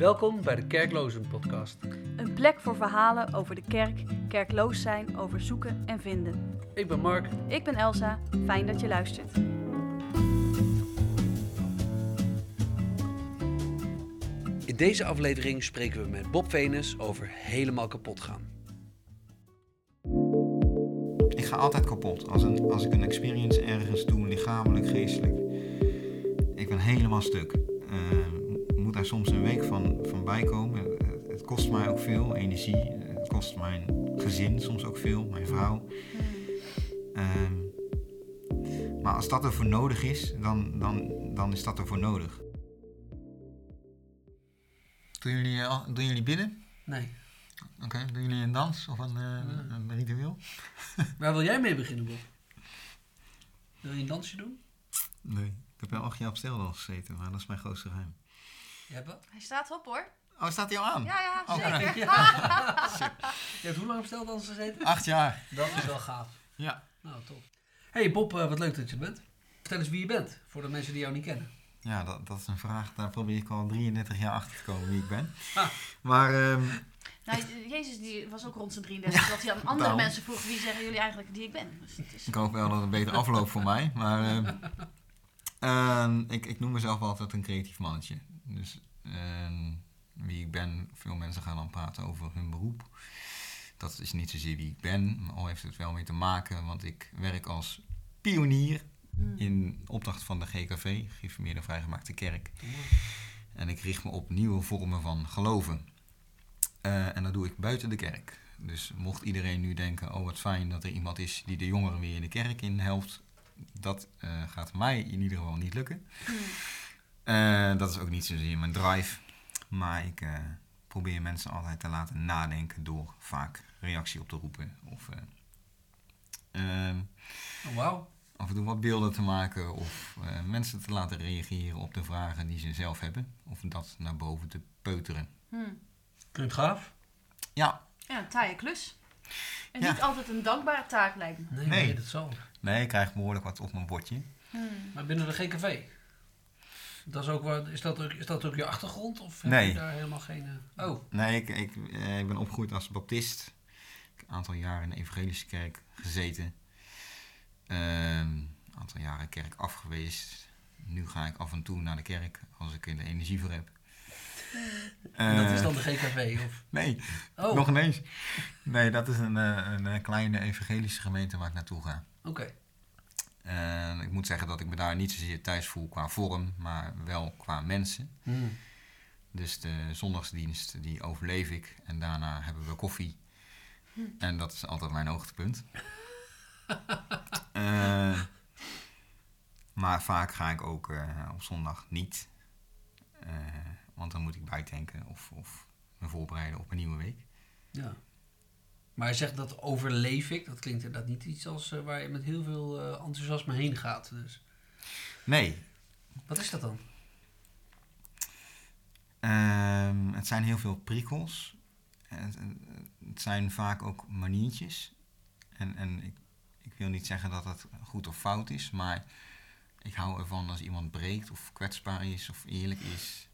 Welkom bij de Kerklozen Podcast. Een plek voor verhalen over de kerk, kerkloos zijn, over zoeken en vinden. Ik ben Mark. Ik ben Elsa, fijn dat je luistert. In deze aflevering spreken we met Bob Venus over helemaal kapot gaan. Ik ga altijd kapot als, een, als ik een experience ergens doe, lichamelijk, geestelijk. Ik ben helemaal stuk. Daar soms een week van, van bijkomen. Het kost mij ook veel energie. Het kost mijn gezin soms ook veel, mijn vrouw. Uh, maar als dat ervoor nodig is, dan, dan, dan is dat ervoor nodig. Doen jullie, uh, doen jullie bidden? Nee. Oké, okay. doen jullie een dans of een, uh, een ritueel? Waar wil jij mee beginnen, Bob? Wil je een dansje doen? Nee, ik heb wel acht jaar op steldans gezeten, maar dat is mijn grootste geheim. Wat? Hij staat op hoor. Oh, staat hij al aan? Ja, ja, Oh, zeker. Ja. Je hebt hoe lang op steldans gezeten? Acht jaar. Dat is wel gaaf. Ja. Nou, top. Hey Bob, uh, wat leuk dat je er bent. Vertel eens wie je bent, voor de mensen die jou niet kennen. Ja, dat, dat is een vraag. Daar probeer ik al 33 jaar achter te komen wie ik ben. Ah. Maar ehm, Nou, Jezus die was ook rond zijn 33, dat hij aan andere daarom. mensen vroeg wie zeggen jullie eigenlijk die ik ben. Dus het is... ik hoop wel dat het een beter afloopt voor mij. Maar ehm, ehm, ik, ik noem mezelf altijd een creatief mannetje. Dus ehm, wie ik ben, veel mensen gaan dan praten over hun beroep. Dat is niet zozeer wie ik ben, maar al heeft het wel mee te maken, want ik werk als pionier in opdracht van de GKV, Gereformeerde Vrijgemaakte Kerk. En ik richt me op nieuwe vormen van geloven. Eh, en dat doe ik buiten de kerk. Dus mocht iedereen nu denken, oh wat fijn dat er iemand is die de jongeren weer in de kerk in helpt. Dat eh, gaat mij in ieder geval niet lukken. Eh, dat is ook niet zozeer mijn drive. Maar ik eh, probeer mensen altijd te laten nadenken door vaak reactie op te roepen. Of eh, ehm, Oh, wauw. af en toe wat beelden te maken of eh, mensen te laten reageren op de vragen die ze zelf hebben. Of dat naar boven te peuteren. Hmm. Klinkt gaaf? Ja, Ja, een taaie klus. En Ja. niet altijd een dankbare taak lijkt me. Nee, Nee. nee. dat zal. nee, ik krijg behoorlijk wat op mijn bordje. Hmm. Maar binnen de GKV? Dat is, ook wat, is, dat ook, is dat ook je achtergrond? Of heb Nee. je daar helemaal geen... eh, Oh, Nee, ik, ik, eh, ik ben opgegroeid als baptist. Ik heb een aantal jaren in de evangelische kerk gezeten. Ehm, een aantal jaren kerk afgeweest. Nu ga ik af en toe naar de kerk als ik er de energie voor heb. en dat is Eh, dan de GKV? Of? Nee, Oh, nog ineens. Nee, dat is een, eh, een, eh, kleine evangelische gemeente waar ik naartoe ga. oké. En ik moet zeggen dat ik me daar niet zozeer thuis voel qua vorm, maar wel qua mensen. Hmm. Dus de zondagsdienst, die overleef ik. En daarna hebben we koffie. En dat is altijd mijn hoogtepunt. Eh, maar vaak ga ik ook eh, op zondag niet. Eh, want dan moet ik bijtanken of, of me voorbereiden op een nieuwe week. Ja. Maar je zegt dat overleef ik. Dat klinkt inderdaad niet iets als eh, waar je met heel veel eh, enthousiasme heen gaat. Dus Nee, wat is dat dan? Ehm, het zijn heel veel prikkels. Het, het zijn vaak ook maniertjes. En, en ik, ik wil niet zeggen dat het goed of fout is, maar ik hou ervan als iemand breekt of kwetsbaar is of eerlijk is.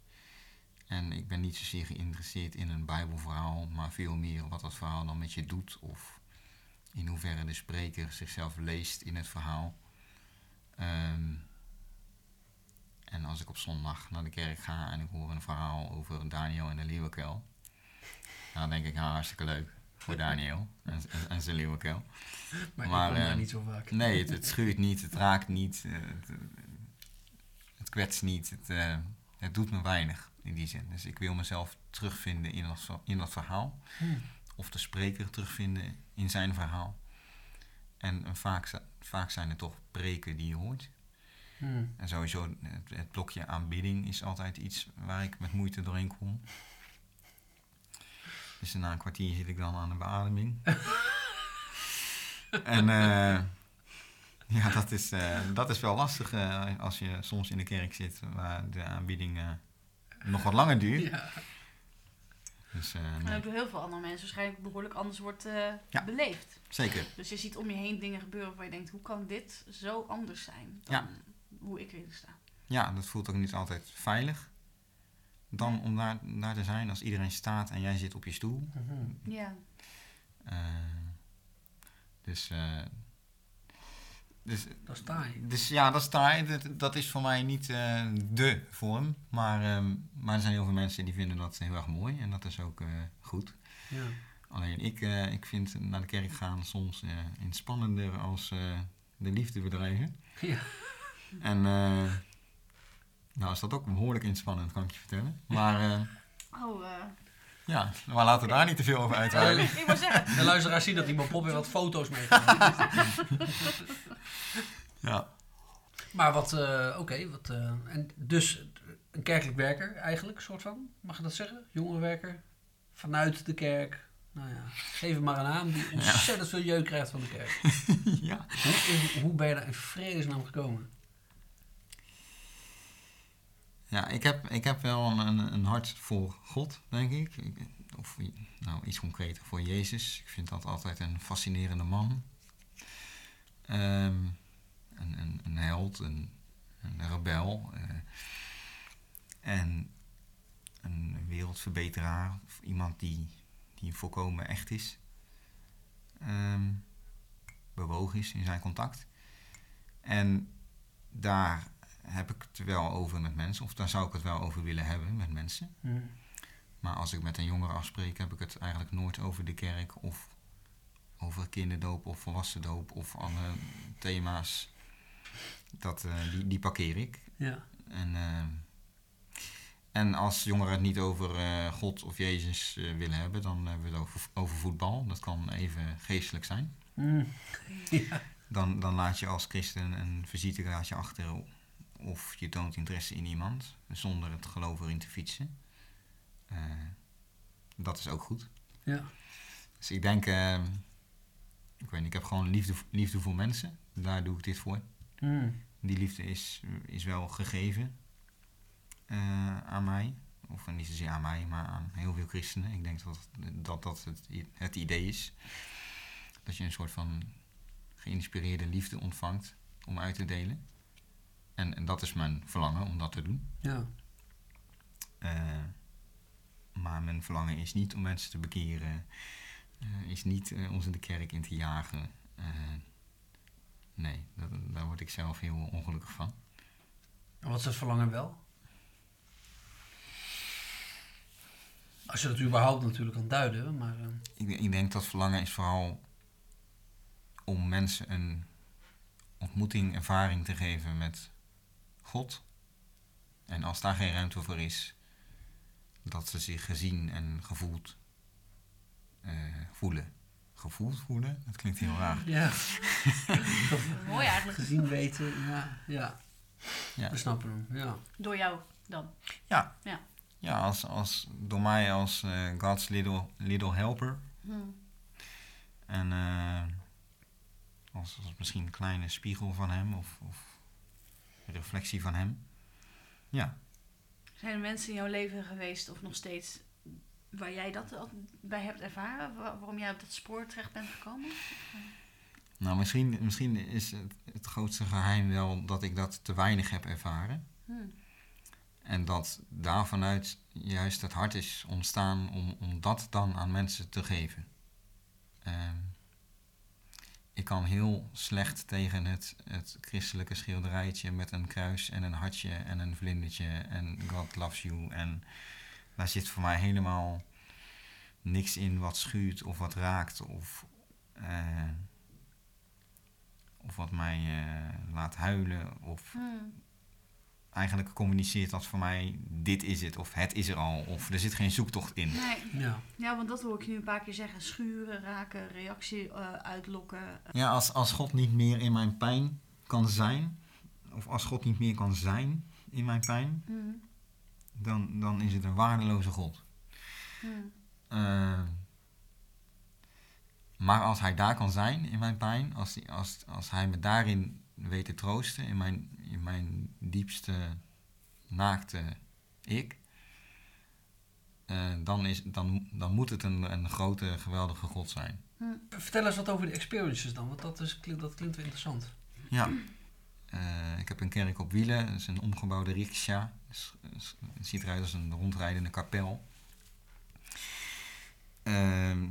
En ik ben niet zozeer geïnteresseerd in een Bijbelverhaal, maar veel meer wat dat verhaal dan met je doet. Of in hoeverre de spreker zichzelf leest in het verhaal. Ehm, en als ik op zondag naar de kerk ga en ik hoor een verhaal over Daniel en de leeuwenkuil. Dan denk ik, nou, hartstikke leuk voor Daniel en, zijn leeuwenkuil. Maar, Maar, ik kom daar eh, niet zo vaak. Nee, het, het schuurt niet, het raakt niet, het, het kwetst niet, het, eh, het doet me weinig in die zin. Dus ik wil mezelf terugvinden in dat, in dat verhaal. Hmm. Of de spreker terugvinden in zijn verhaal. En vaak, vaak zijn het toch preken die je hoort. Hmm. En sowieso, het, het blokje aanbidding is altijd iets waar ik met moeite doorheen kom. Dus na een kwartier zit ik dan aan de beademing. en eh, ja, dat is, eh, dat is wel lastig eh, als je soms in de kerk zit waar de aanbieding eh, nog wat langer duurt. Ja. Dus eh, En ook door heel veel andere mensen waarschijnlijk behoorlijk anders wordt eh, Ja. beleefd. zeker. Dus je ziet om je heen dingen gebeuren waar je denkt, hoe kan dit zo anders zijn dan hoe ik erin sta? Ja, dat voelt ook niet altijd veilig. dan om daar, daar te zijn als iedereen staat en jij zit op je stoel. Mhm. Ja. Eh, dus, eh, dus, Dat is taai. dus ja, dat is taai. Dat, dat is voor mij niet eh, de vorm. Maar, ehm, maar er zijn heel veel mensen die vinden dat heel erg mooi. En dat is ook eh, goed. Ja. Alleen ik, eh, ik vind naar de kerk gaan soms eh inspannender als eh, de liefde bedrijven. Ja. En eh, nou is dat ook behoorlijk inspannend, kan ik je vertellen. Maar eh, Oh, eh. Ja, maar laten we daar niet te veel over uitweiden. ik wou zeggen. De luisteraars zien dat iemand Pop weer wat foto's meegemaakt. Ja. maar wat, eh, oké, wat, eh, en dus een kerkelijk werker eigenlijk, soort van, mag je dat zeggen? Jongerenwerker, vanuit de kerk. Nou ja, geef hem maar een naam die ontzettend veel jeuk krijgt van de kerk. ja. Hoe, hoe ben je daar in vredesnaam gekomen? Ja, ik heb, ik heb wel een, een, hart voor God, denk ik. Of nou, iets concreter voor Jezus. Ik vind dat altijd een fascinerende man. Ehm, een, een, een held, een, een rebel. eh, en een wereldverbeteraar. Of iemand die, die volkomen echt is. Ehm, bewogen is in zijn contact. En daar heb ik het wel over met mensen, of daar zou ik het wel over willen hebben met mensen. Hm. Maar als ik met een jongere afspreek, heb ik het eigenlijk nooit over de kerk of over kinderdoop of volwassendoop of andere thema's. Dat, eh, die, die parkeer ik. Ja. En, eh, en als jongeren het niet over eh, God of Jezus willen hebben, dan hebben we het over, over voetbal. Dat kan even geestelijk zijn. Hm. Dan, dan laat je als christen een visitekaartje achter of je toont interesse in iemand zonder het geloof erin te fietsen. Eh, dat is ook goed. Ja. Dus ik denk, eh, ik weet niet, ik heb gewoon liefde, liefde voor mensen. Daar doe ik dit voor. Hm. Die liefde is, is wel gegeven eh, aan mij. Of niet zozeer aan mij, maar aan heel veel christenen. Ik denk dat dat, dat het, het idee is. Dat je een soort van geïnspireerde liefde ontvangt om uit te delen. En, en dat is mijn verlangen om dat te doen. Ja. Eh, maar mijn verlangen is niet om mensen te bekeren. eh, is niet eh, ons in de kerk in te jagen. Eh, nee, dat, daar word ik zelf heel ongelukkig van. En wat is het verlangen wel? Als je dat überhaupt natuurlijk kan duiden, maar... Ik, ik denk dat verlangen is vooral om mensen een ontmoeting, ervaring te geven met God. En als daar geen ruimte voor is, dat ze zich gezien en gevoeld eh, voelen. Gevoeld voelen? Dat klinkt heel raar. ja. Mooi eigenlijk. Gezien weten, ja. Ja. Ja. We snappen hem, ja. Door jou dan. Ja, Ja. ja als, als, door mij als eh, God's little, little helper. Hm. En eh, als, als misschien een kleine spiegel van hem of, of reflectie van hem. Ja, Zijn er mensen in jouw leven geweest, of nog steeds, waar jij dat bij hebt ervaren? Wa- waarom jij op dat spoor terecht bent gekomen? nou misschien, misschien is het, het grootste geheim wel dat ik dat te weinig heb ervaren. Hm. En dat daar vanuit juist het hart is ontstaan om, om dat dan aan mensen te geven. Ehm, ik kan heel slecht tegen het, het christelijke schilderijtje met een kruis en een hartje en een vlindertje en God loves you. En daar zit voor mij helemaal niks in wat schuurt of wat raakt of, eh, of wat mij eh, laat huilen of Hm. Eigenlijk communiceert dat voor mij, dit is het, of het is er al, of er zit geen zoektocht in. Nee. Ja. Ja, want dat hoor ik nu een paar keer zeggen. Schuren, raken, reactie eh, uitlokken. Ja, als, als God niet meer in mijn pijn kan zijn, of als God niet meer kan zijn in mijn pijn, Hm. dan, dan is het een waardeloze God. Hm. Eh, maar als hij daar kan zijn in mijn pijn, als, hij- als, als hij me daarin weet te troosten, in mijn, in mijn diepste naakte ik, eh, dan, is, dan, dan moet het een, een grote, geweldige God zijn. Hm. Vertel eens wat over de experiences dan, want dat, is, klinkt- dat klinkt wel interessant. Ja. Eh, ik heb een kerk op wielen, dat is een omgebouwde riksja. Het ziet eruit als een rondrijdende kapel. Ehm,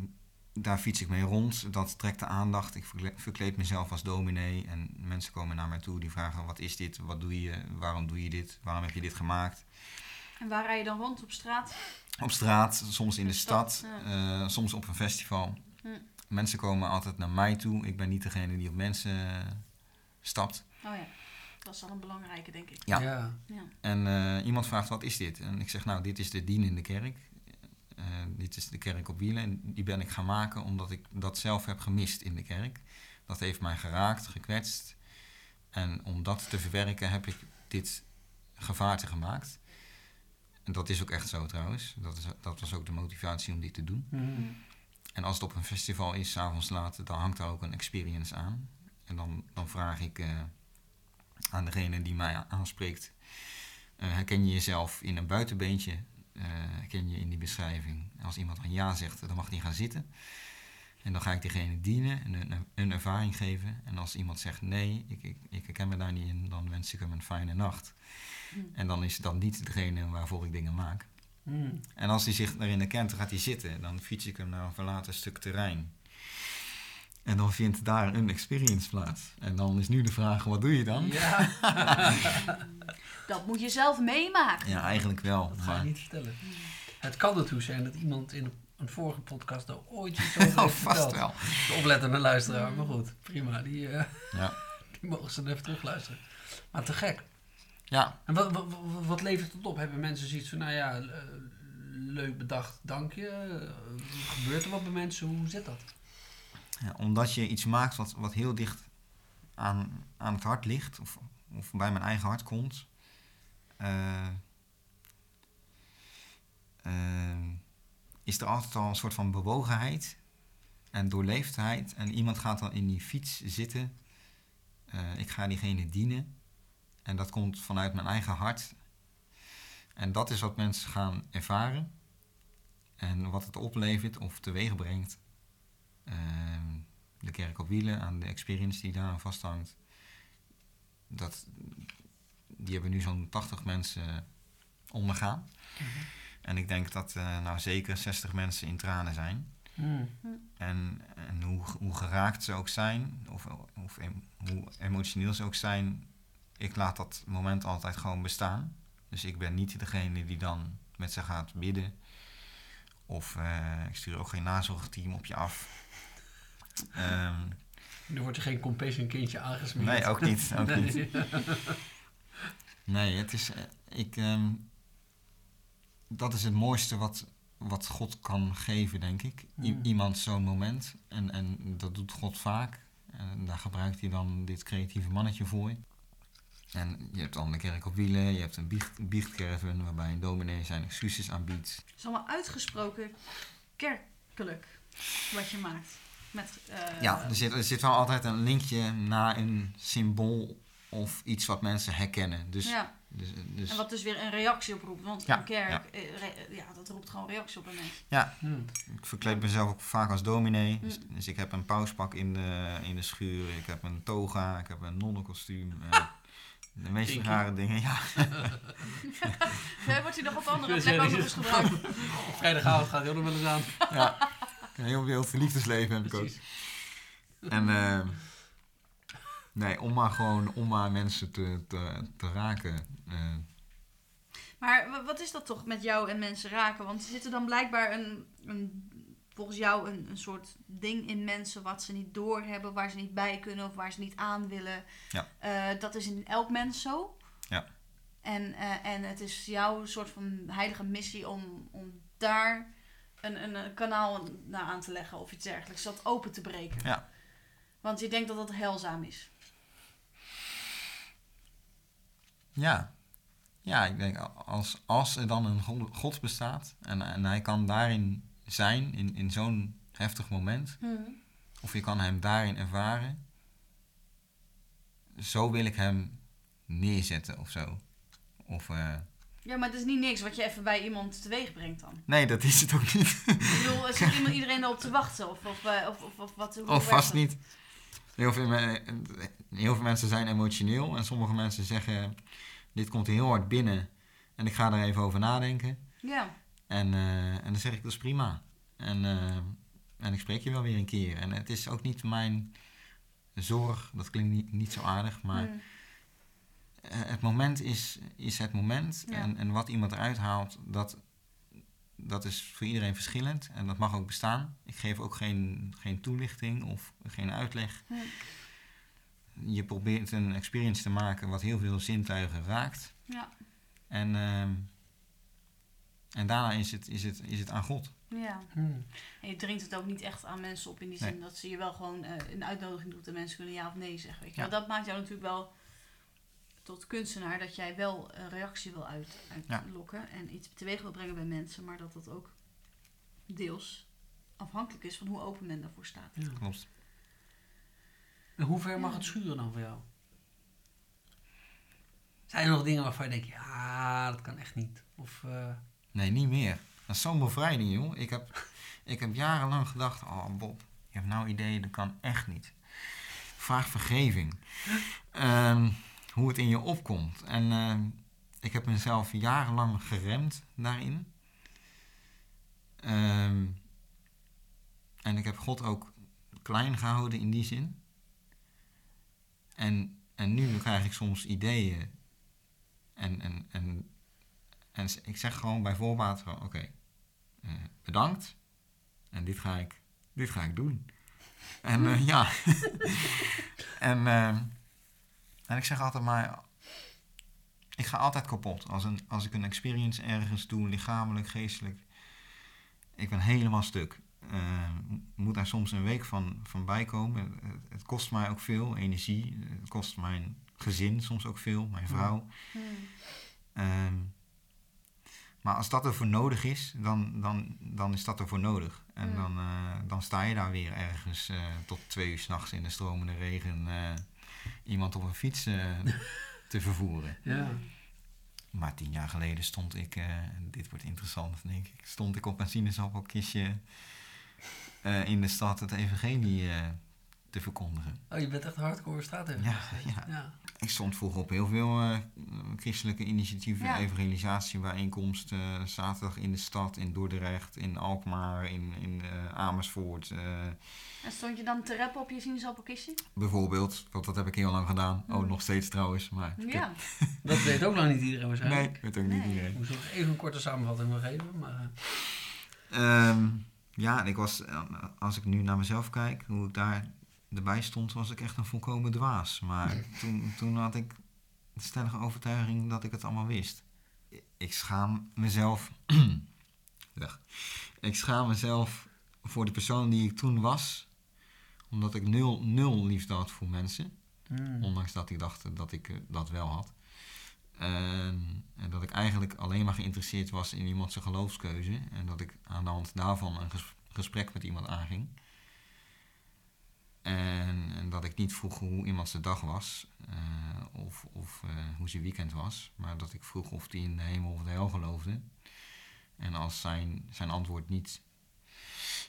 daar fiets ik mee rond, dat trekt de aandacht. Ik verkle- verkleed mezelf als dominee en mensen komen naar mij toe die vragen: wat is dit, wat doe je, waarom doe je dit, waarom heb je dit gemaakt? En waar rij je dan rond op straat? Op straat, soms in de De stad, stad, eh, soms op een festival. Hm. Mensen komen altijd naar mij toe. Ik ben niet degene die op mensen stapt. Oh ja, dat is al een belangrijke, denk ik. Ja. ja. Ja. En eh, iemand vraagt, wat is dit? En ik zeg, nou, dit is de dienende kerk. Eh, dit is de kerk op wielen. En die ben ik gaan maken omdat ik dat zelf heb gemist in de kerk. Dat heeft mij geraakt, gekwetst. En om dat te verwerken heb ik dit gevaarte gemaakt. En dat is ook echt zo trouwens. Dat, is, dat was ook de motivatie om dit te doen. Mhm. En als het op een festival is, s'avonds laat, dan hangt daar ook een experience aan. En dan, dan vraag ik eh, aan degene die mij aanspreekt: eh, herken je jezelf in een buitenbeentje? Eh, herken je in die beschrijving? Als iemand dan ja zegt, dan mag die gaan zitten. En dan ga ik diegene dienen en een, een ervaring geven. En als iemand zegt nee, ik, ik, ik herken me daar niet in, dan wens ik hem een fijne nacht. Hm. En dan is dan niet degene waarvoor ik dingen maak. Mhm. En als hij zich daarin herkent, dan gaat hij zitten. Dan fiets ik hem naar een verlaten stuk terrein. En dan vindt daar een experience plaats. En dan is nu de vraag, wat doe je dan? Ja, Dat moet je zelf meemaken. Ja, eigenlijk wel. dat ga je Maar niet vertellen. Het kan ertoe zijn dat iemand in een vorige podcast daar ooit iets over oh, vast verteld. wel. De oplettende luisteraar, maar goed, prima. Die, eh, Ja. die mogen ze dan even terugluisteren. Maar te gek. ja, En wat, wat, wat- levert het op? Hebben mensen zoiets van, nou ja, leuk bedacht, dank je. Eh, gebeurt er wat bij mensen? Hoe zit dat? Omdat je iets maakt wat, wat heel dicht aan, aan het hart ligt, of, of bij mijn eigen hart komt, eh, eh, is er altijd al een soort van bewogenheid en doorleefdheid. En iemand gaat dan in die fiets zitten. Eh, ik ga diegene dienen. En dat komt vanuit mijn eigen hart. En dat is wat mensen gaan ervaren. En wat het oplevert of teweeg brengt. Ehm, de kerk op wielen, aan de experience die daar aan vasthangt. Dat, die hebben nu zo'n 80 mensen ondergaan. En ik denk dat eh, nou zeker 60 mensen in tranen zijn. Hmm. En, en hoe, hoe geraakt ze ook zijn, of, hoe emotioneel ze ook zijn, ik laat dat moment altijd gewoon bestaan. Dus ik ben niet degene die dan met ze gaat bidden. Of eh, ik stuur ook geen nazorgteam op je af. Ehm, Er wordt er geen compassion kindje aangesmeerd. nee, ook niet. Ook Nee. niet. Nee, het is. eh, Ik, ehm, dat is het mooiste wat, wat God kan geven, denk ik. I- Mm. iemand zo'n moment. En, en dat doet God vaak. En daar gebruikt hij dan dit creatieve mannetje voor. En je hebt dan de kerk op wielen, je hebt een biecht, biechtcaravan waarbij een dominee zijn excuses aanbiedt. Het is allemaal uitgesproken kerkelijk wat je maakt. Met, eh, Ja, er zit, er zit wel altijd een linkje naar een symbool of iets wat mensen herkennen. Dus, ja. dus, dus En wat dus weer een reactie oproept. Want Ja, een kerk, ja. eh, re- ja, dat roept gewoon reactie op een mens. Hmm. Ik verkleed mezelf ook vaak als dominee. Mm. Dus, dus ik heb een pauspak in de, in de schuur. Ik heb een toga. Ik heb een nonnenkostuum. eh, de meest rare dingen. Ja, Ja, wordt hij nog op andere plekken ja, ook nog eens gebruikt? Vrijdagavond gaat hij ook nog wel eens aan. ja. Een heel wild liefdesleven heb ik ook. Precies. En eh, nee, om maar gewoon om maar mensen te, te, te raken. eh, Maar wa- wat is dat toch met jou en mensen raken? Want er zit er dan blijkbaar een, een volgens jou een, een soort ding in mensen wat ze niet doorhebben, waar ze niet bij kunnen of waar ze niet aan willen. Ja. Eh, dat is in elk mens zo. Ja. En, eh, en het is jouw soort van heilige missie om, om daar een, een, een kanaal naar aan te leggen of iets dergelijks. Dat open te breken. Ja. Want je denkt dat dat heilzaam is. ja. Ja, ik denk als, als er dan een God- bestaat en, en hij kan daarin zijn, in, in zo'n heftig moment, Of je kan hem daarin ervaren. Zo wil ik hem neerzetten of zo. Of, eh, Ja, maar het is niet niks wat je even bij iemand teweeg brengt dan. nee, dat is het ook niet. Ik bedoel, zit iemand iedereen erop te wachten? Of, of, eh, of, of, of wat? of vast dat? niet. Heel veel, me- heel veel mensen zijn emotioneel en sommige mensen zeggen: Dit komt heel hard binnen en ik ga er even over nadenken. Ja. En, eh, en dan zeg ik: Dat is prima. En, eh, en ik spreek je wel weer een keer. En het is ook niet mijn zorg, dat klinkt niet, niet zo aardig, maar Mm. Het moment is, is het moment. Ja. En, en wat iemand eruit haalt, dat, dat is voor iedereen verschillend. En dat mag ook bestaan. Ik geef ook geen, geen toelichting of geen uitleg. Je probeert een experience te maken wat heel veel zintuigen raakt. Ja. En, ehm, en daarna is het, is, het, is het aan God. Ja. Hmm. En je dringt het ook niet echt aan mensen op in die Nee. zin dat ze je wel gewoon eh, een uitnodiging doet en mensen kunnen ja of nee zeggen. Weet je Ja. Dat maakt jou natuurlijk wel tot kunstenaar dat jij wel een reactie wil uit, Ja. uitlokken en iets teweeg wil brengen bij mensen, maar dat dat ook deels afhankelijk is van hoe open men daarvoor staat. Ja. Klopt. En hoe ver mag het schuren dan voor jou? Zijn er nog dingen waarvan je denkt, ja, dat kan echt niet? Of, eh, Nee, niet meer. Dat is zo'n bevrijding, joh. Ik heb, ik heb jarenlang gedacht, oh Bob, je hebt nou ideeën, dat kan echt niet. Vraag vergeving. Ehm, hoe het in je opkomt. En ehm, ik heb mezelf jarenlang geremd daarin. Ehm, en ik heb God ook klein gehouden in die zin. En, en nu krijg ik soms ideeën. En, en, en en ik zeg gewoon bij voorbaat oké, eh, bedankt. En dit ga ik, dit ga ik doen. En eh, ja. en, eh, en ik zeg altijd maar, ik ga altijd kapot. Als, een, als ik een experience ergens doe, lichamelijk, geestelijk. Ik ben helemaal stuk. Eh, moet daar soms een week van, van bijkomen. Het, het kost mij ook veel energie. Het kost mijn gezin soms ook veel, mijn vrouw. Hmm. Ehm, maar als dat ervoor nodig is, dan, dan, dan is dat ervoor nodig. En Mm. dan, eh, dan sta je daar weer ergens eh, tot twee uur s'nachts in de stromende regen iemand op een fiets eh, te vervoeren. ja. Maar tien jaar geleden stond ik, eh, dit wordt interessant denk ik, stond ik op een sinaasappelkistje eh, in de stad het evangelie te verkondigen. Oh, je bent echt hardcore straat even. Ja, ja. ja. Ik stond vroeger op heel veel eh, christelijke initiatieven, Ja. evangelisatiebijeenkomsten, eh, zaterdag in de stad, in Dordrecht, in Alkmaar, in, in eh, Amersfoort. eh, En stond je dan te rappen op je sinaasappelkistje? bijvoorbeeld, want dat heb ik heel lang gedaan. Oh, Hmm. nog steeds trouwens. Maar heb- Ja. Dat weet ook nog niet iedereen waarschijnlijk. nee, weet ook niet Nee. iedereen. Ik moest nog even een korte samenvatting wel geven. Maar, eh, Ehm, ja, en ik was, als ik nu naar mezelf kijk, hoe ik daar erbij stond, was ik echt een volkomen dwaas. Maar toen, toen had ik de stellige overtuiging dat ik het allemaal wist. Ik schaam mezelf. Ik schaam mezelf voor de persoon die ik toen was, omdat ik nul, nul liefde had voor mensen. hmm. Ondanks dat ik dacht dat ik eh, dat wel had. En, en dat ik eigenlijk alleen maar geïnteresseerd was in iemand zijn geloofskeuze. En dat ik aan de hand daarvan een ges- gesprek met iemand aanging. En, en dat ik niet vroeg hoe iemand zijn dag was. eh, of of eh, hoe zijn weekend was. Maar dat ik vroeg of hij in de hemel of de hel geloofde. En als zijn, zijn antwoord niet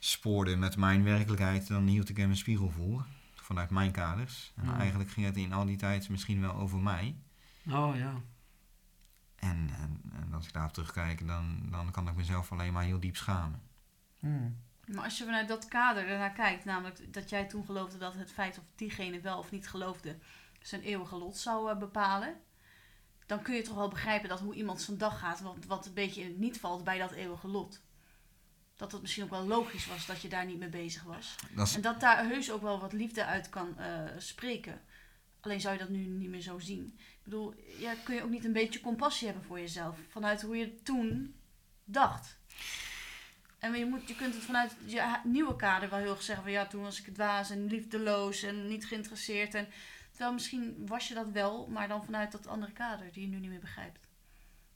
spoorde met mijn werkelijkheid, dan hield ik hem een spiegel voor vanuit mijn kaders. En Hmm. eigenlijk ging het in al die tijd misschien wel over mij. Oh ja. En, en, en als ik daarop terugkijk, dan, dan kan ik mezelf alleen maar heel diep schamen. Hmm. Maar als je vanuit dat kader ernaar kijkt, namelijk dat jij toen geloofde dat het feit of diegene wel of niet geloofde zijn eeuwige lot zou eh, bepalen, dan kun je toch wel begrijpen dat hoe iemand zijn dag gaat, wat, wat een beetje in het niet valt bij dat eeuwige lot. Dat het misschien ook wel logisch was dat je daar niet mee bezig was. Dat is, En dat daar heus ook wel wat liefde uit kan eh, spreken. Alleen zou je dat nu niet meer zo zien. Ik bedoel, ja, kun je ook niet een beetje compassie hebben voor jezelf. Vanuit hoe je toen dacht. En je, moet, je kunt het vanuit je nieuwe kader wel heel erg zeggen van ja, toen was ik dwaas en liefdeloos en niet geïnteresseerd. En, terwijl misschien was je dat wel, maar dan vanuit dat andere kader die je nu niet meer begrijpt.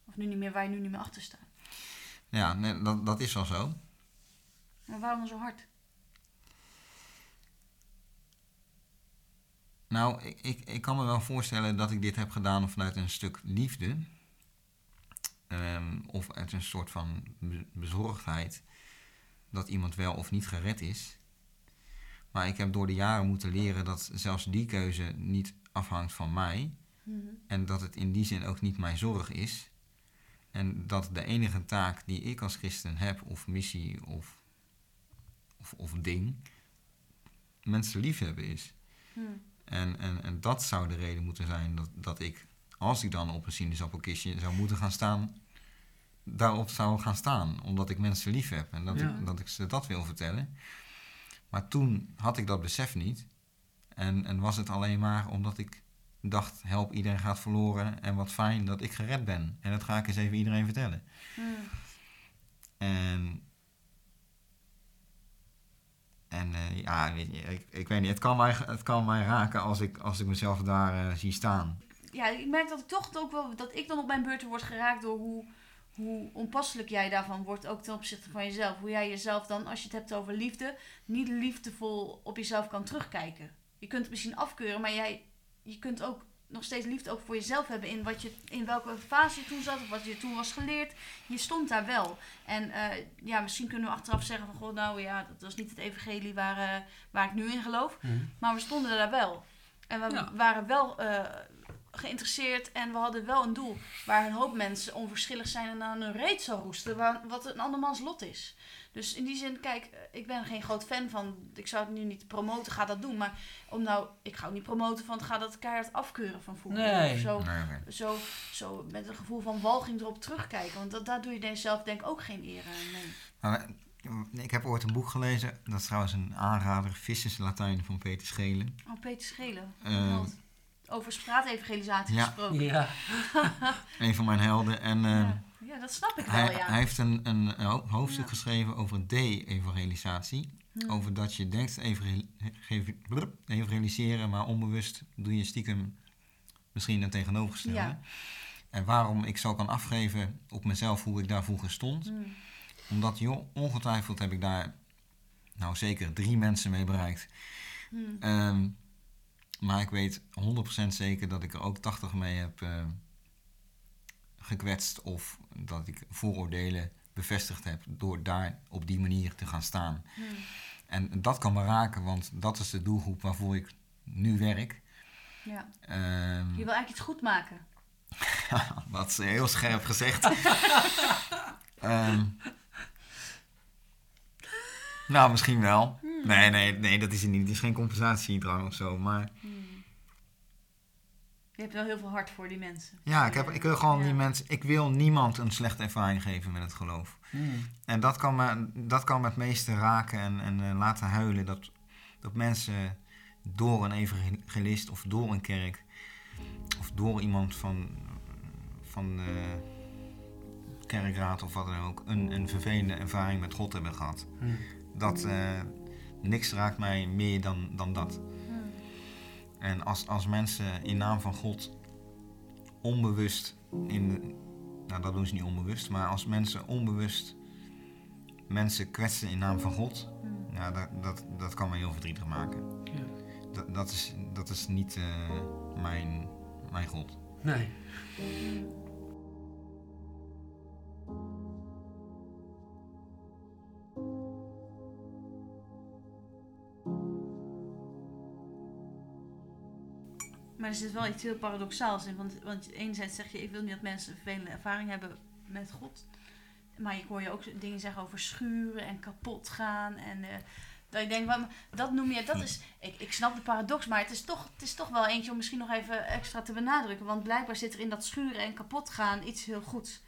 Of nu niet meer, waar je nu niet meer achter staat. ja, nee, dat, dat is wel zo. Maar waarom zo hard? Nou, ik, ik, ik kan me wel voorstellen dat ik dit heb gedaan vanuit een stuk liefde. Ehm, of uit een soort van be- bezorgdheid dat iemand wel of niet gered is. Maar ik heb door de jaren moeten leren dat zelfs die keuze niet afhangt van mij. Mhm. En dat het in die zin ook niet mijn zorg is. En dat de enige taak die ik als christen heb, of missie of, of, of ding, mensen liefhebben is. Mhm. En, en, en dat zou de reden moeten zijn dat, dat ik, als ik dan op een sinaasappelkistje zou moeten gaan staan, daarop zou gaan staan. Omdat ik mensen lief heb en dat, Ja. ik, dat ik ze dat wil vertellen. Maar toen had ik dat besef niet. En, en was het alleen maar omdat ik dacht, help, iedereen gaat verloren. En wat fijn dat ik gered ben. En dat ga ik eens even iedereen vertellen. Mhm. En, en eh, ja, weet je, ik, ik weet niet, het kan mij, het kan mij raken als ik, als ik mezelf daar eh, zie staan. ja, ik merk dat ik toch ook wel, dat ik dan op mijn beurt word geraakt door hoe, hoe onpasselijk jij daarvan wordt, ook ten opzichte van jezelf. Hoe jij jezelf dan, als je het hebt over liefde, niet liefdevol op jezelf kan terugkijken. Je kunt het misschien afkeuren, maar jij, je kunt ook nog steeds liefde ook voor jezelf hebben in, wat je, in welke fase je toen zat of wat je toen was geleerd. Je stond daar wel. En eh, ja, misschien kunnen we achteraf zeggen van, goh, nou ja, dat was niet het evangelie waar, eh, waar ik nu in geloof. Mhm. Maar we stonden daar wel. En we Ja. waren wel eh, geïnteresseerd en we hadden wel een doel. Waar een hoop mensen onverschillig zijn en aan hun reet zou roesten. Waar, wat een andermans lot is. Dus in die zin, kijk, eh, ik ben geen groot fan van. Ik zou het nu niet promoten, ga dat doen. Maar om nou, ik ga ook niet promoten van ga dat keihard afkeuren van voetbal. Nee. Of zo, Nee, zo, zo met een gevoel van walging erop terugkijken. Want dat, daar doe je jezelf denk ik ook geen eer aan. Nee. Maar, eh, ik heb ooit een boek gelezen, dat is trouwens een aanrader, Vissers Latijn van Peter Schelen. Oh, Peter Schelen. Eh, Over straatevangelisatie ja. gesproken. Ja. Een van mijn helden. En eh, Ja. ja, dat snap ik wel, hij, ja. hij heeft een, een ho- hoofdstuk Ja. geschreven over de-evangelisatie. Over dat je denkt evangeliseren, maar onbewust doe je stiekem misschien een tegenovergestelde. Ja. En waarom ik zo kan afgeven op mezelf hoe ik daar vroeger stond. Hm. Omdat joh, ongetwijfeld heb ik daar nou zeker drie mensen mee bereikt. Hm. Ehm, maar ik weet 100% zeker dat ik er ook 80 mee heb eh, gekwetst. Of dat ik vooroordelen bevestigd heb door daar op die manier te gaan staan. Hm. En dat kan me raken, want dat is de doelgroep waarvoor ik nu werk. Ja. Ehm, Je wil eigenlijk iets goed maken. dat is heel scherp gezegd. Ehm, nou, misschien wel. Hmm. Nee, nee, nee, dat is het niet. Het is geen compensatiedrang of zo. Maar Hm. Je hebt wel heel veel hart voor die mensen. ja, ik, heb, ik wil gewoon Ja. die mensen... Ik wil niemand een slechte ervaring geven met het geloof. Hmm. En dat kan me, dat kan me het meeste raken en, en eh, laten huilen. Dat, dat mensen door een evangelist of door een kerk... of door iemand van, van de kerkraad of wat dan ook... een, een vervelende ervaring met God hebben gehad. Hmm. Dat eh, niks raakt mij meer dan, dan dat. En als, als mensen in naam van God onbewust in de, nou dat doen ze niet onbewust, maar als mensen onbewust mensen kwetsen in naam van God, ja, dat, dat, dat kan me heel verdrietig maken. Ja. Dat, dat, is, dat is niet eh, mijn, mijn God. Nee. Maar er zit wel iets heel paradoxaals in. Want, want enerzijds zeg je, ik wil niet dat mensen een vervelende ervaring hebben met God. Maar ik hoor je ook dingen zeggen over schuren en kapot gaan. En eh, dat ik denk, wat- dat noem je, dat is, ik, ik snap de paradox, maar het is, toch, het is toch wel eentje om misschien nog even extra te benadrukken. Want blijkbaar zit er in dat schuren en kapot gaan iets heel goeds.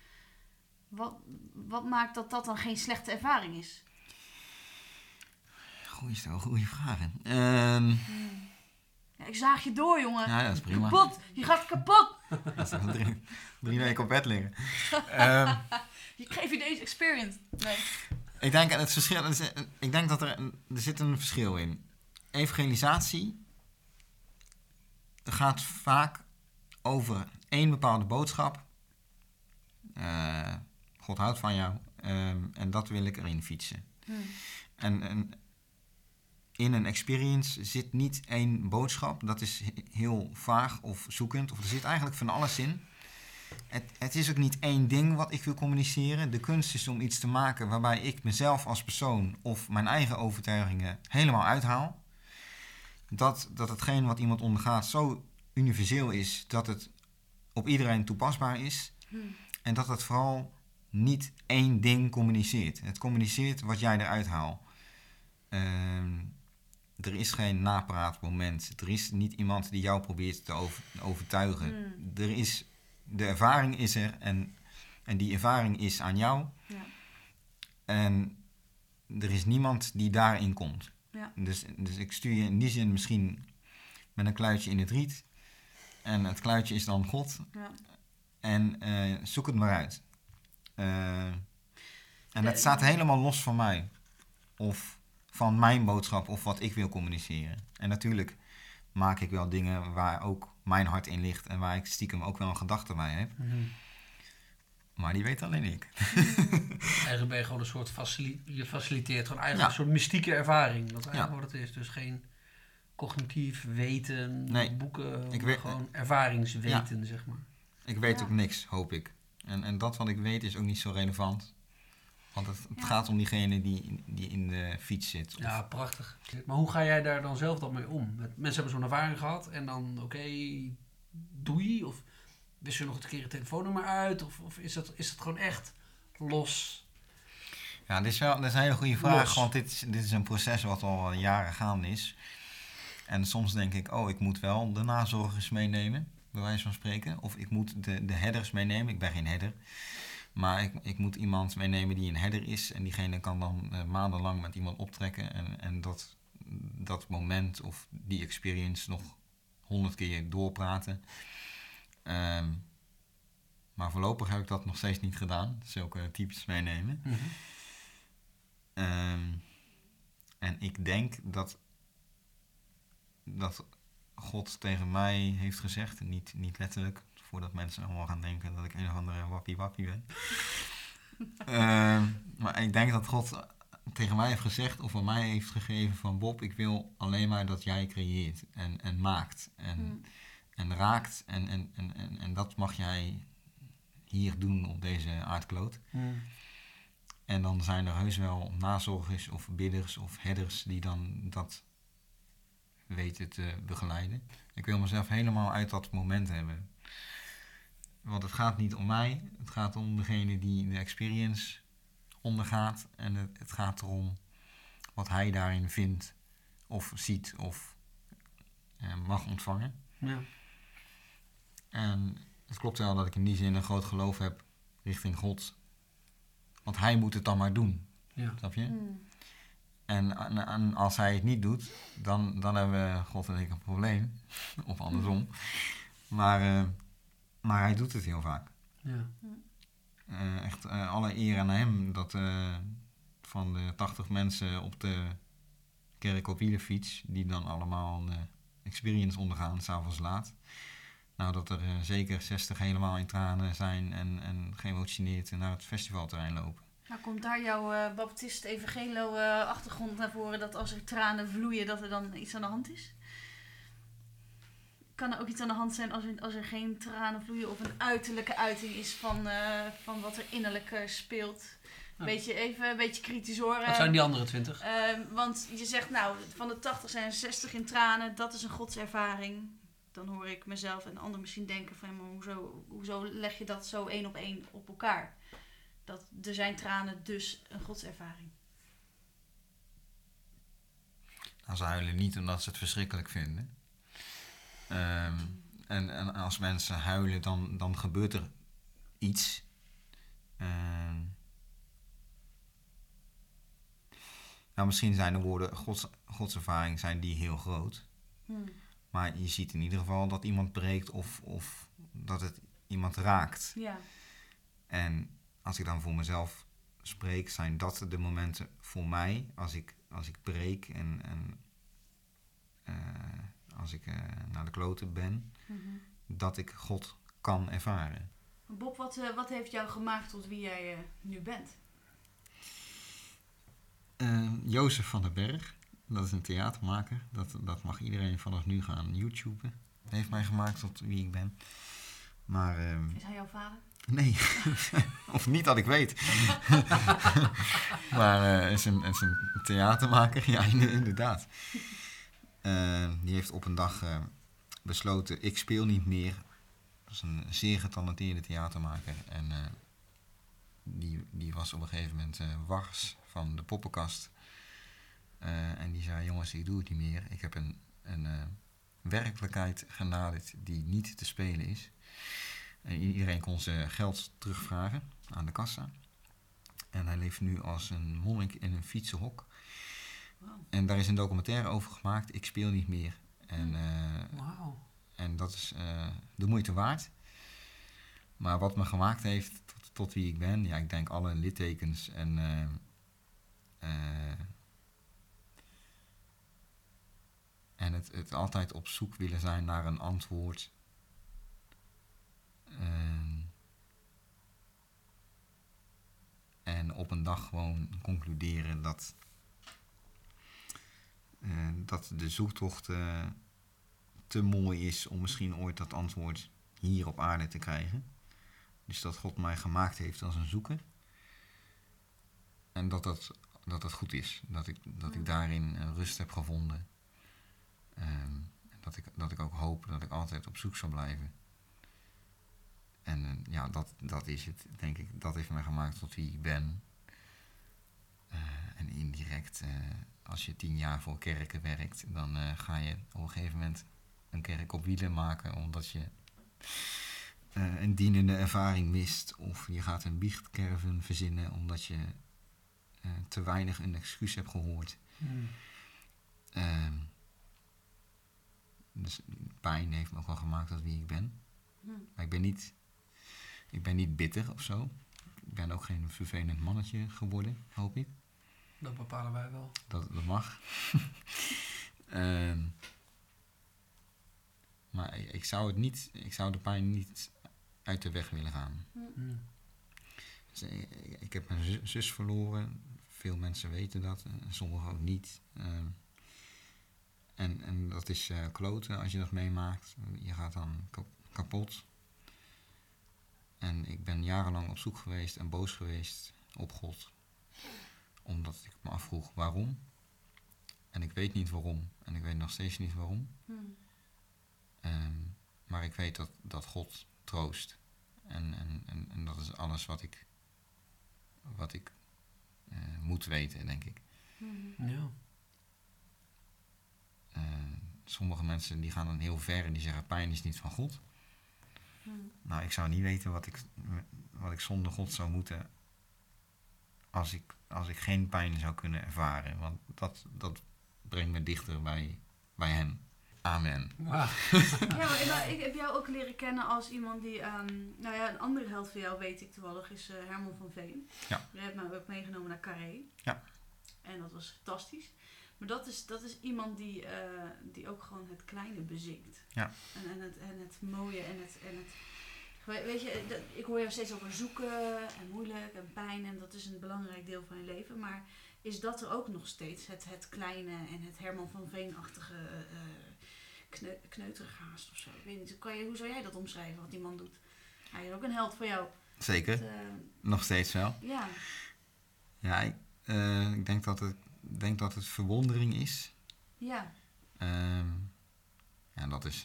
Wat, wat maakt dat dat dan geen slechte ervaring is? Goeie stel, goede vragen. Ehm, Ja, ik zaag je door, jongen. ja, dat is prima. Kapot! Je gaat kapot! Dat is drie, drie weken op bed liggen. Ehm, Ik geef je deze experience. Nee. Ik denk, het verschil, ik denk dat er, er zit een verschil in. Evangelisatie gaat vaak over één bepaalde boodschap. Eh, God houdt van jou ehm, en dat wil ik erin fietsen. Hm. En, en in een experience zit niet één boodschap. Dat is he- heel vaag of zoekend. Of er zit eigenlijk van alles in. Het, het is ook niet één ding wat ik wil communiceren. De kunst is om iets te maken waarbij ik mezelf als persoon of mijn eigen overtuigingen helemaal uithaal. dat, dat hetgeen wat iemand ondergaat zo universeel is dat het op iedereen toepasbaar is. Hm. En dat het vooral niet één ding communiceert. Het communiceert wat jij eruit haalt. Ehm, er is geen napraatmoment. Er is niet iemand die jou probeert te over- overtuigen. Hmm. Er is, de ervaring is er en, en die ervaring is aan jou. Ja. En er is niemand die daarin komt. Ja. Dus, dus ik stuur je in die zin misschien met een kluitje in het riet. En het kluitje is dan God. Ja. En eh, zoek het maar uit. Eh, en het staat helemaal los van mij. Of van mijn boodschap of wat ik wil communiceren. En natuurlijk maak ik wel dingen waar ook mijn hart in ligt. En waar ik stiekem ook wel een gedachte bij heb. Mhm. Maar die weet alleen ik. Eigenlijk ben je gewoon een soort facili je faciliteert gewoon eigenlijk Ja. een soort mystieke ervaring. Dat is eigenlijk Ja. wat het is. Dus geen cognitief weten, Nee. boeken, Ik maar weet- gewoon ervaringsweten, zeg maar. Ik weet Ja. ook niks, hoop ik. En, en dat wat ik weet is ook niet zo relevant. Want het, het Ja. gaat om diegene die, die in de fiets zit. Of- Ja, prachtig. Maar hoe ga jij daar dan zelf dan mee om? Met- Mensen hebben zo'n ervaring gehad en dan, oké, doei? Of wist je nog een keer het telefoonnummer uit? Of, of is, dat, is dat gewoon echt los? Ja, dit is wel dat is een hele goede vraag. Los. Want dit, is- dit is een proces wat al jaren gaande is. En soms denk ik, oh, ik moet wel de nazorgers meenemen, bij wijze van spreken. Of ik moet de, de headers meenemen. Ik ben geen header. Maar ik, ik moet iemand meenemen die een header is. En diegene kan dan eh, maandenlang met iemand optrekken. En, en dat, dat moment of die experience nog honderd keer doorpraten. Ehm, maar voorlopig heb ik dat nog steeds niet gedaan. Zulke types meenemen. Mhm. Ehm, en ik denk dat, dat God tegen mij heeft gezegd, niet, niet letterlijk, voordat mensen allemaal gaan denken dat ik een of andere wappie wappie ben. Ehm, maar ik denk dat God tegen mij heeft gezegd, of aan mij heeft gegeven van Bob, ik wil alleen maar dat jij creëert en, en maakt en, Hm. en raakt. En, en, en, en, en dat mag jij hier doen op deze aardkloot. Mhm. En dan zijn er heus wel nazorgers of bidders of headers die dan dat weten te begeleiden. Ik wil mezelf helemaal uit dat moment hebben. Want het gaat niet om mij, het gaat om degene die de experience ondergaat. En het, het gaat erom wat hij daarin vindt of ziet of eh, mag ontvangen. Ja. En het klopt wel dat ik in die zin een groot geloof heb richting God. Want hij moet het dan maar doen. Ja. Snap je? Hm. En, en, en als hij het niet doet, dan, dan hebben we God en ik een probleem. of andersom. Maar, eh, maar hij doet het heel vaak. Ja. Eh, echt eh, alle eer aan hem dat eh, van de 80 mensen op de kerk op wielerfiets, die dan allemaal een experience ondergaan, s'avonds laat. Nou, dat er zeker 60 helemaal in tranen zijn en, en geëmotioneerd naar het festivalterrein lopen. Nou, komt daar jouw eh baptist evangelo eh, achtergrond naar voren dat als er tranen vloeien, dat er dan iets aan de hand is? Kan er ook iets aan de hand zijn als er, als er geen tranen vloeien of een uiterlijke uiting is van, eh, van wat er innerlijk eh, speelt? Ja. Beetje, even een beetje kritisch hoor. Wat eh. zijn die andere twintig? Eh, want je zegt nou, van de 80 zijn er 60 in tranen, dat is een godservaring. Dan hoor ik mezelf en anderen misschien denken van, maar hoezo, hoezo leg je dat zo één op één op elkaar? Dat er zijn tranen, dus een godservaring. Nou, ze huilen niet omdat ze het verschrikkelijk vinden. Ehm, en, en als mensen huilen, dan, dan gebeurt er iets. Ehm, nou, misschien zijn de woorden gods, godservaring zijn die heel groot. Hmm. Maar je ziet in ieder geval dat iemand breekt of, of dat het iemand raakt. Ja, En als ik dan voor mezelf spreek, zijn dat de momenten voor mij als ik, als ik breek en, en eh, als ik eh, naar de kloten ben, Mhm. dat ik God kan ervaren. Bob, wat, eh, wat heeft jou gemaakt tot wie jij eh, nu bent? Jozef van den Berg, dat is een theatermaker. Dat, dat mag iedereen vanaf nu gaan YouTuben. Heeft mij gemaakt tot wie ik ben. Maar ehm, Is hij jouw vader? Nee, of niet dat ik weet. maar is, een, is een theatermaker, ja, in- inderdaad. Eh, die heeft op een dag eh, besloten, ik speel niet meer. Dat is een zeer getalenteerde theatermaker. En eh, die, die was op een gegeven moment wars van de poppenkast. En die zei, jongens, ik doe het niet meer. Ik heb een, een werkelijkheid genaderd die niet te spelen is. En iedereen kon zijn geld terugvragen aan de kassa. En hij leeft nu als een monnik in een fietsenhok. En daar is een documentaire over gemaakt. Ik speel niet meer. En, eh, Wauw. en dat is eh, de moeite waard. Maar wat me gemaakt heeft tot, tot wie ik ben, ja, ik denk alle littekens en. eh, en het, het altijd op zoek willen zijn naar een antwoord. Ehm, en op een dag gewoon concluderen dat. Eh, dat de zoektocht eh, te mooi is om misschien ooit dat antwoord hier op aarde te krijgen. Dus dat God mij gemaakt heeft als een zoeker. En dat dat, dat, dat goed is. Dat ik, dat ik daarin eh, rust heb gevonden. Ehm, dat, ik, dat ik ook hoop dat ik altijd op zoek zal blijven. En ja, dat, dat is het, denk ik. Dat heeft mij gemaakt tot wie ik ben. En indirect, als je tien jaar voor kerken werkt, dan eh, ga je op een gegeven moment een kerk op wielen maken omdat je eh, een dienende ervaring mist. Of je gaat een biechtkerven verzinnen omdat je eh, te weinig een excuus hebt gehoord. Hmm. Ehm, dus pijn heeft me ook wel gemaakt tot wie ik ben. Hm. Maar ik ben niet, ik ben niet bitter of zo. Ik ben ook geen vervelend mannetje geworden, hoop ik. Dat bepalen wij wel. Dat, dat mag. Ehm, maar ik, ik zou het niet, ik zou de pijn niet uit de weg willen gaan. Hmm. Dus ik, heb mijn zu- zus verloren. Veel mensen weten dat, en sommigen ook niet. Ehm, en, en dat is eh, kloten als je dat meemaakt. Je gaat dan kap- kapot. En ik ben jarenlang op zoek geweest en boos geweest op God. Omdat ik me afvroeg waarom. En ik weet niet waarom. En ik weet nog steeds niet waarom. Hm. Ehm, maar ik weet dat, dat God troost. En, en, en, en dat is alles wat ik, wat ik eh, moet weten, denk ik. Hm. Ja. Eh, sommige mensen die gaan dan heel ver en die zeggen pijn is niet van God. Hm. Nou, ik zou niet weten wat ik, wat ik zonder God zou moeten als ik, als ik geen pijn zou kunnen ervaren. Want dat, dat brengt me dichter bij, bij Hem. Amen. Ja, maar ik, ik heb jou ook leren kennen als iemand die, ehm, nou ja, een andere held van jou weet ik toevallig, is eh, Herman van Veen. Ja. Je hebt mij ook meegenomen naar Carré. Ja. En dat was fantastisch. Maar dat is, dat is iemand die, eh, die ook gewoon het kleine bezinkt. Ja. En, en, het, en het mooie en het, en het... we- Weet je, dat- ik hoor jou steeds over zoeken en moeilijk en pijn en dat is een belangrijk deel van je leven. Maar is dat er ook nog steeds, het, het kleine en het Herman van Veen-achtige eh, kne, haast of zo? Ik weet niet, kan je, hoe zou jij dat omschrijven, wat die man doet? Hij is ook een held voor jou. Zeker, eh, nog steeds wel. ja, Ja, ik, eh, ik denk, dat het, denk dat het verwondering is. ja. Ehm, ja, dat is,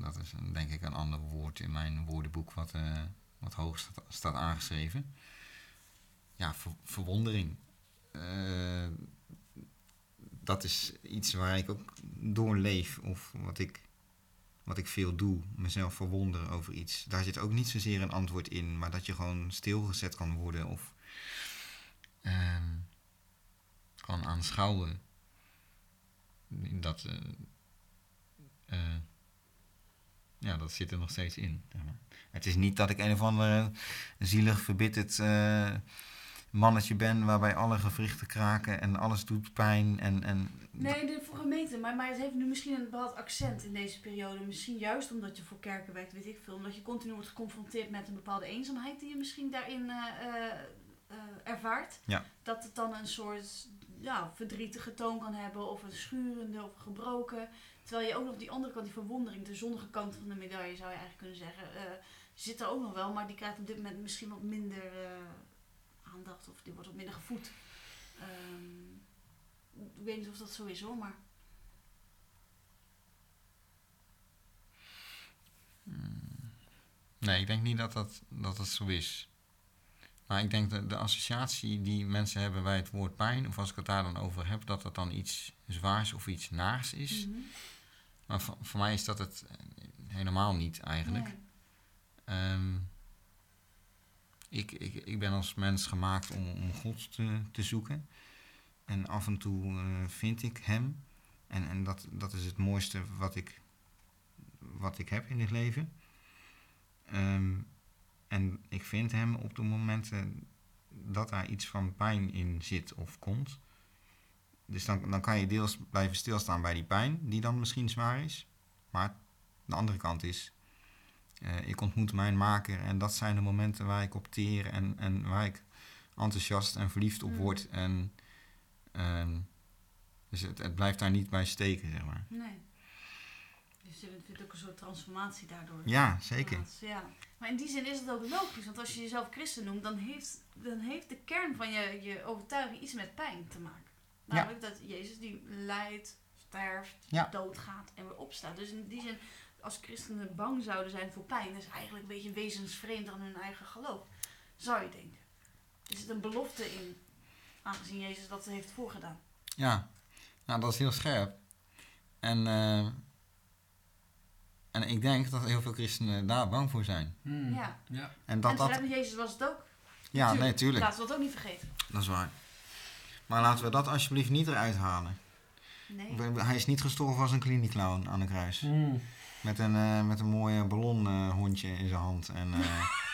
dat, is denk ik een ander woord in mijn woordenboek wat, eh, wat hoog staat, staat aangeschreven. Ja, ver- verwondering. Eh, dat is iets waar ik ook door leef of wat ik, wat ik veel doe. Mezelf verwonderen over iets. Daar zit ook niet zozeer een antwoord in, maar dat je gewoon stilgezet kan worden of ehm, kan aanschouwen. Dat, eh, ja, dat zit er nog steeds in. zeg maar. Het is niet dat ik een of ander zielig, verbitterd eh, mannetje ben waarbij alle gewrichten kraken en alles doet pijn. En, en Nee, de, voor gemeente, maar, maar het heeft nu misschien een bepaald accent in deze periode. Misschien juist omdat je voor kerken werkt, weet ik veel. Omdat je continu wordt geconfronteerd met een bepaalde eenzaamheid die je misschien daarin eh, ervaart. Ja. Dat het dan een soort ja, verdrietige toon kan hebben, of een schurende of gebroken. Terwijl je ook nog die andere kant, die verwondering, de zonnige kant van de medaille zou je eigenlijk kunnen zeggen, eh, zit er ook nog wel, maar die krijgt op dit moment misschien wat minder eh, aandacht of die wordt wat minder gevoed. Ehm, ik weet niet of dat zo is hoor, maar. Hmm. Nee, ik denk niet dat dat, dat, dat zo is. Maar ik denk dat de associatie die mensen hebben bij het woord pijn, of als ik het daar dan over heb, dat dat dan iets zwaars of iets naars is. Mhm. Maar voor, voor mij is dat het eh, helemaal niet eigenlijk. Nee. Ehm, ik, ik, ik ben als mens gemaakt om, om God te, te zoeken. En af en toe eh, vind ik Hem. En, en dat, dat is het mooiste wat ik, wat ik heb in dit leven. Ehm, en ik vind Hem op de momenten dat daar iets van pijn in zit of komt. Dus dan, dan kan je deels blijven stilstaan bij die pijn, die dan misschien zwaar is. Maar de andere kant is, eh, ik ontmoet mijn maker en dat zijn de momenten waar ik op teer en, en waar ik enthousiast en verliefd op Mm. word. En, ehm, dus het, het blijft daar niet bij steken, zeg maar. Nee. Dus je vindt ook een soort transformatie daardoor. Ja, zeker. Ja. Maar in die zin is het ook logisch, want als je jezelf christen noemt, dan heeft, dan heeft de kern van je, je overtuiging iets met pijn te maken. Ja. Namelijk dat Jezus die lijdt, sterft, Ja. doodgaat en weer opstaat. Dus in die zin, als christenen bang zouden zijn voor pijn, dat is eigenlijk een beetje wezensvreemd aan hun eigen geloof. Zou je denken. Is het een belofte in, aangezien Jezus dat heeft voorgedaan? Ja, nou dat is heel scherp. En, eh, en ik denk dat heel veel christenen daar bang voor zijn. Hmm. Ja. ja. En dat en dat... voor Jezus was het ook. Ja, nee, tuurlijk. Laten we dat ook niet vergeten. Dat is waar. Maar laten we dat alsjeblieft niet eruit halen. Nee. Hij is niet gestorven als een klinieclown aan de kruis. Hmm. Met een, eh, met een mooie ballonhondje in zijn hand. En, eh,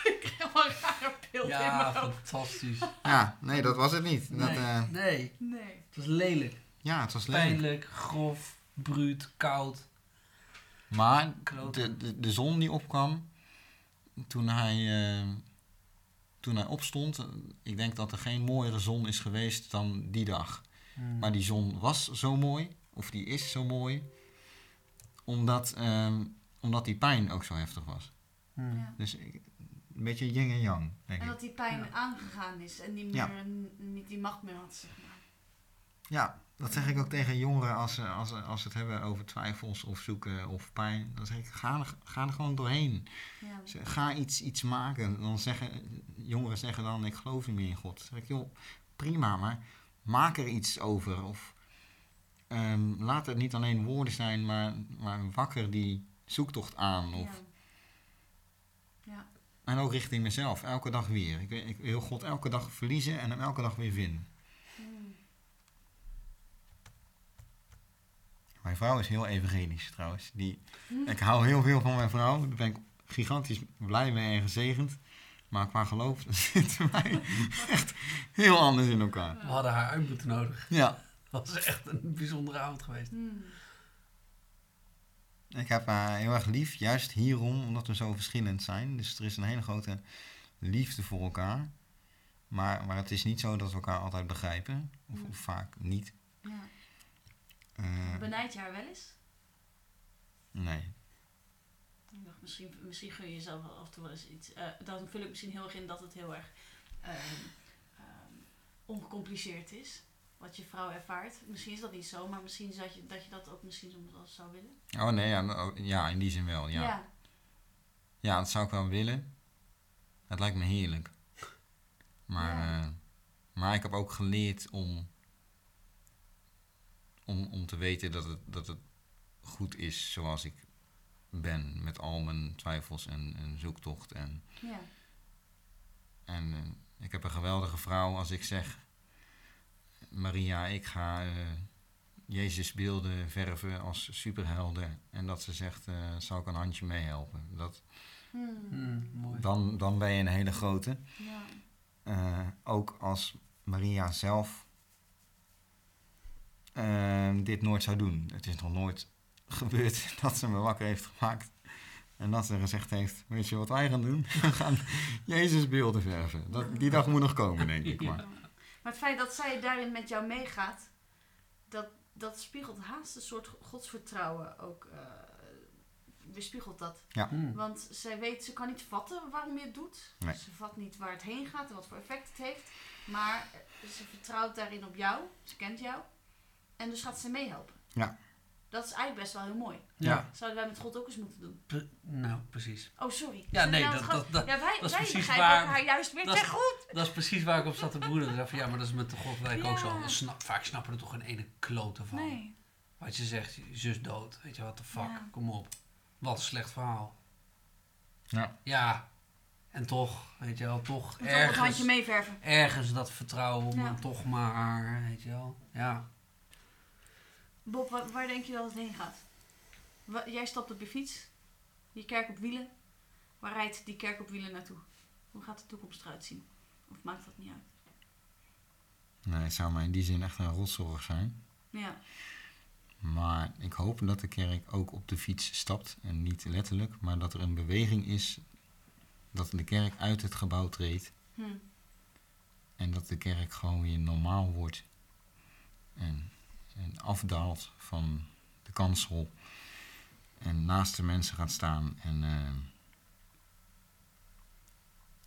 Ik helemaal een rare beeld in Ja, mijn hoofd. fantastisch. ja, nee, dat was het niet. Dat, Nee, eh, nee, Nee. het was lelijk. ja, het was lelijk. Pijnlijk, grof, bruut, koud. Maar de, de, de zon die opkwam toen hij, eh, toen hij opstond, eh, ik denk dat er geen mooiere zon is geweest dan die dag. Hmm. Maar die zon was zo mooi, of die is zo mooi, omdat, ehm, omdat die pijn ook zo heftig was. Hmm. Ja. Dus ik- een beetje yin en yang, denk En ik. dat die pijn Ja. aangegaan is en niet meer Ja. niet die macht meer had, zeg maar. Ja, dat zeg ik ook tegen jongeren als ze, als, ze- als het hebben over twijfels of zoeken of pijn. Dan zeg ik, ga er, ga er gewoon doorheen. Ja. Zeg, Ga iets, iets maken. Dan zeggen, jongeren zeggen dan, ik geloof niet meer in God. Dan zeg ik, joh, prima, maar maak er iets over. Of ehm, laat het niet alleen woorden zijn, maar, maar wakker die zoektocht aan. Of, Ja. Ja. En ook richting mezelf, elke dag weer. Ik, wil- ik wil God elke dag verliezen en hem elke dag weer vinden. Hmm. Mijn vrouw is heel evangelisch trouwens. Die, ik hou heel veel van mijn vrouw. Daar ben ik gigantisch blij mee en gezegend. Maar qua geloof zitten wij echt heel anders in elkaar. We hadden haar uit moeten nodigen. Ja. Dat was echt een bijzondere avond geweest. Hmm. Ik heb haar heel erg lief, juist hierom, omdat we zo verschillend zijn. Dus er is een hele grote liefde voor elkaar. Maar, maar het is niet zo dat we elkaar altijd begrijpen. Of, of vaak niet. Ja. Eh, Benijd je haar wel eens? nee. Ik dacht, misschien, misschien gun je jezelf wel af en toe wel eens iets. Eh, dan vul ik misschien heel erg in dat het heel erg ehm, ehm, ongecompliceerd is. Wat je vrouw ervaart. Misschien is dat niet zo, maar misschien dat je dat, je dat ook misschien soms wel zou willen. Oh nee, ja, nou, ja, in die zin wel. Ja. ja. Ja, dat zou ik wel willen. Het lijkt me heerlijk. Maar, Ja. eh, maar ik heb ook geleerd om, om, om te weten dat het, dat het goed is zoals ik ben. Met al mijn twijfels en, en zoektocht. En, ja. en eh, ik heb een geweldige vrouw als ik zeg... Maria, ik ga eh, Jezus beelden verven als superhelden. En dat ze zegt, eh zou ik een handje meehelpen? Dat, Hmm. Hmm, mooi. dan, dan ben je een hele grote. ja. Eh, ook als Maria zelf eh, dit nooit zou doen. Het is nog nooit gebeurd dat ze me wakker heeft gemaakt. En dat ze gezegd heeft, weet je wat wij gaan doen? We gaan Jezus beelden verven. Dat, die dag moet nog komen, denk ik. Maar. Maar het feit dat zij daarin met jou meegaat, dat, dat spiegelt haast een soort godsvertrouwen ook. eh weerspiegelt dat. Hmm. Want zij weet, ze kan niet vatten waarom je het doet. Nee. Ze vat niet waar het heen gaat en wat voor effect het heeft. Maar ze vertrouwt daarin op jou. Ze kent jou. En dus gaat ze meehelpen. Ja. Dat is eigenlijk best wel heel mooi. Ja. Zouden wij met God ook eens moeten doen. Pre- nou, precies. Oh, sorry. Ja, nee, nou dat, dat, dat, ja, wij, dat is precies begrijpen waar- elkaar juist weer dat te is- goed. dat is precies waar ik op zat te broeden. Ik dacht van, ja, maar dat is met de God ook Ja. zo. Snap, vaak snappen er toch geen ene klote van. Nee. Wat je zegt, zus dood. Weet je, wat de fuck. Ja. Kom op. Wat een slecht verhaal. Ja. Ja. En toch, weet je wel, toch Moet toch het ergens, handje meeverven. ergens dat vertrouwen, Ja. maar toch maar, weet je wel. Ja. Bob, wa- waar denk je dat het heen gaat? Wa- jij stapt op je fiets. Die kerk op wielen. Waar rijdt die kerk op wielen naartoe? Hoe gaat de toekomst eruit zien? Of maakt dat niet uit? Nee, het zou mij in die zin echt een rotzorg zijn. Ja. Maar ik hoop dat de kerk ook op de fiets stapt. En niet letterlijk, maar dat er een beweging is dat de kerk uit het gebouw treedt. Hm. En dat de kerk gewoon weer normaal wordt. En, en afdaalt van de kansel. En naast de mensen gaat staan. En, eh,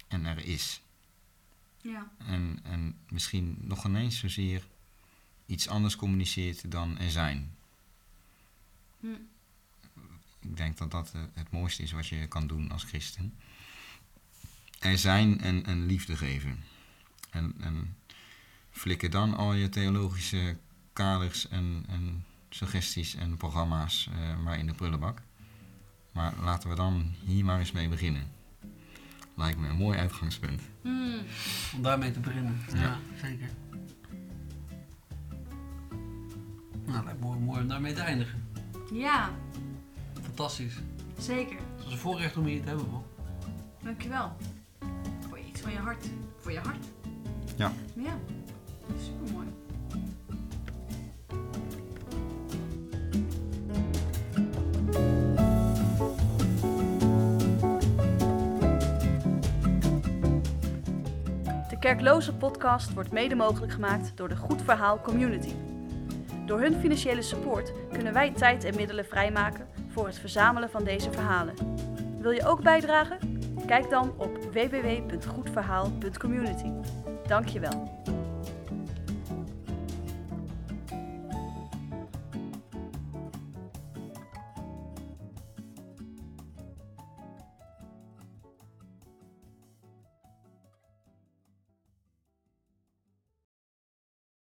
en er is. Ja. En, en misschien nog ineens zozeer iets anders communiceert dan er zijn. Hm. Ik denk dat dat eh, het mooiste is wat je kan doen als christen. Er zijn en, en liefde geven. En, en flikker dan al je theologische kaders en, en suggesties en programma's eh, maar in de prullenbak. Maar laten we dan hier maar eens mee beginnen. Lijkt me een mooi uitgangspunt. Hm. Om daarmee te beginnen. Ja, Ja. zeker. Nou, lijkt me mooi, mooi om daarmee te eindigen. Ja, Fantastisch. zeker. Het was een voorrecht om hier te hebben, man. Dankjewel. Voor je iets van je hart. Voor je hart. Ja. Ja. Super mooi. Kerkloze podcast wordt mede mogelijk gemaakt door de Goed Verhaal Community. Door hun financiële support kunnen wij tijd en middelen vrijmaken voor het verzamelen van deze verhalen. Wil je ook bijdragen? Kijk dan op www.goedverhaal.community. Dankjewel.